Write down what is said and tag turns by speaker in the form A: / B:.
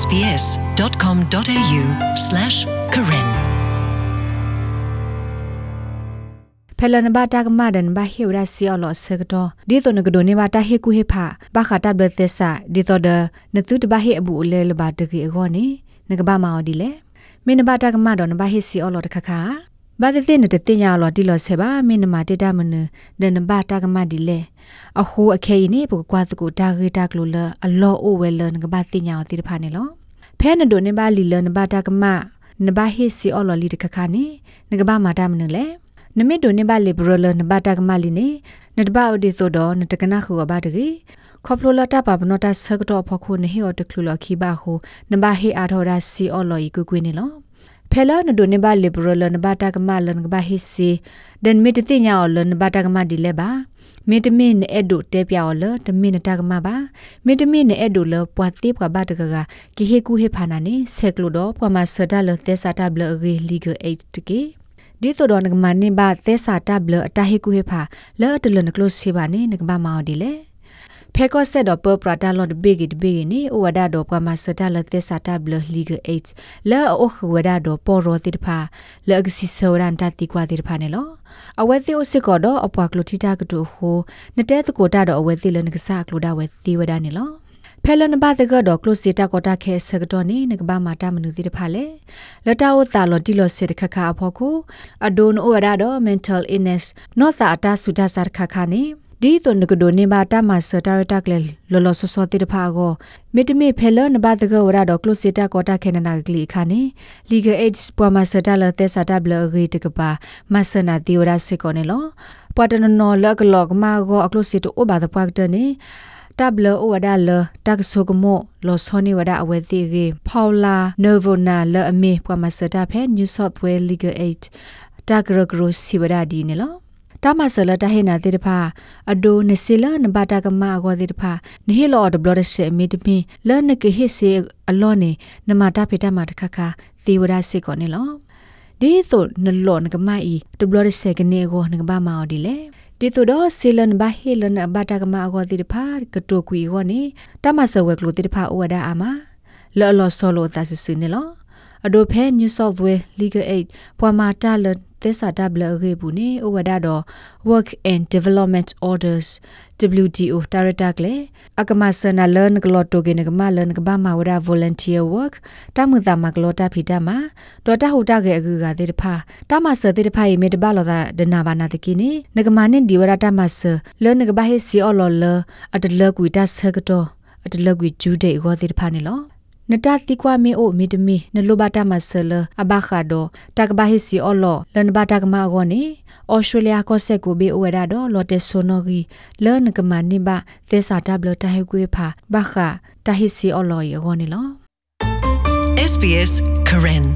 A: sbs.com.au/karen
B: ဖလနဘတာကမဒန်ဘဟေဝရစီအလောဆကတော့ဒီတော့ငကဒိုနေဘတာဟေကူဟေဖာဘခတာဘသက်စာဒီတော့ဒနသူတဘဟေအဘူလဲလဘတကေအကောနေငကဘာမော်ဒီလေမင်းဘတာကမဒန်ဘဟေစီအလောတခခါ ဘာတဲ့တဲ့တဲ့တင်ရလောတီလောဆေပါမင်းနမတေတာမနဒန်ဘတာကမဒီလေအခုအခေနေပကွာတကူတာဂေတာကလိုလအလောအိုဝဲလငကဘာတင်ညာတီတဖာနေလောဖဲနဒိုနေဘလီလနဘတာကမနဘဟေစီအလောလီတခခါနေငကဘာမာတာမနလေနမီဒိုနေဘလီဘရလနဘတာကမလီနေနတဘအဒီဆိုတော့နတကနာခုကဘာတကြီးခေါပလိုလတာပါဘနတာဆကတော့ဖခုနေဟေော်တကလူလခိဘာဟုနဘဟေအာထော်ဒါစီအော်လော်ဤကွကွနေလော ဖဲလာနဒိုနေဘလီဘရလနဘတာကမလနကဘာဟိစီဒန်မီတတိညာအော်လနဘတာကမဒီလေပါမေတမင်းနဲ့အဲ့ဒိုတဲပြော်လတမင်းနဲ့တကမပါမေတမင်းနဲ့အဲ့ဒိုလပွားတိပကဘာတကကကိဟေကူဟေဖာနာနေဆက်ကလိုတော့ပွားမဆဒါလသက်စာတဘလရီလီဂယ်8တကေဒီဆိုတော့ငမနိဘာသဲစာတဘလအတဟိကူဟေဖာလော်တလနကလိုစီဘာနေငမမောင်ဒီလေ ဖဲကော့ဆက်တော့ပပရတာလော်ဒဘေဂီဒဘေဂီနီဩဝဒါတော့ပမစတာလသဲစာတဘလလီဂ8လော်အိုခဝဒါတော့ပေါ်ရောတိတဖာလော်အကစီဆောရန်တတိကွာတိတဖာနေလောအဝဲသိအိုစစ်ကောတော့အပွားကလိုတီတာကတူဟိုနတဲတကိုတာတော့အဝဲသိလနကစားကလိုဒါဝဲသီဝဒါနေလောဖဲလနဘာတကတော့ကလုစီတာကောတာခဲဆကတော့နေငကဘာမာတာမနုတိတဖာလေလတာဝတာလော်တီလော်စစ်တခခအဖို့ကိုအဒွန်အိုရတော့ mental illness နောတာအတာစုတာစာခခနေ ဒီတုန်ကဒိုနေဘာတာမဆတာရတက်လေလောလောဆဆတိတဖာကိုမိတမိဖဲလနဘာတကဝရတော့ကလုစီတာကောတာခဲနနာကလီခါနေ legal aids ပွာမဆတာလသက်စာတဘလရီတကပါမဆနာတီဝရစေကောနေလောပွာတနနောလကလောကမာကိုအကလုစီတိုဘာဒပွားတနေတပ်လအဝဒါလတက်ဆုကမောလောစောနေဝဒါအဝဲစီကေဖောလာနိုဗိုနာလအမေပမစတာဖဲ New South Wales Legal Aid တဂရဂရစီဝဒါဒီနေလော တမဆလတဟေနာတိတဖာအဒိုနစီလနဘတာကမအကောတိတဖာနဟေလောဒဘလရစေမီတမီလနကဟေစေအလောနေနမတာဖေတမတခခသေဝဒစေကောနေလောဒီသို့နလောနကမအီဒဘလရစေကနေကိုနကဘာမောဒီလေတီတူတော့ဆီလန်ဘာဟီလန်ဘာတာကမာအကောတိတဖာကတိုကွီကိုနေတမဆဝဲကလိုတိတဖာဩဝဒါအာမလော်လော်ဆောလိုသစစနေလောအဒိုဖဲ New South Wales Legal Aid ပွာမာတာလ သစ္စာတဘလရေဘူးနေဩဝဒါတော့ Work and Development Orders WTO Director ကလေအကမဆနာလန်ကလော့တိုကေနကမလန်ကဘာမဝဒါ volunteer work တမှုတာမကလောတာဖီတာမဒေါ်တာဟူတာကေအကူကတဲ့တဖာတမဆတဲ့တဖာရေမေတဘလောတာဒနာဘာနာတကိနေနကမနင်ဒီဝရတာမဆလန်ကဘာဟေစီအော်လော်လအတလကွီတဆကတော့အတလကွီဂျူးဒေကိုတဲ့တဖာနေလော နတတိကွာမေအိုမီတမီနလိုဘတာမဆလအဘခါဒိုတကဘာဟီစီအော်လောလန်ဘတာကမာဂောနေဩစတြေးလျကောဆက်ကိုဘေအိုဝဒါဒိုလော်တက်ဆိုနိုဂီလောနကမနိဘသေစာတဘလတဟေကွေဖာဘခါတဟီစီအော်လောယေဂောနေလော
A: SBS Karen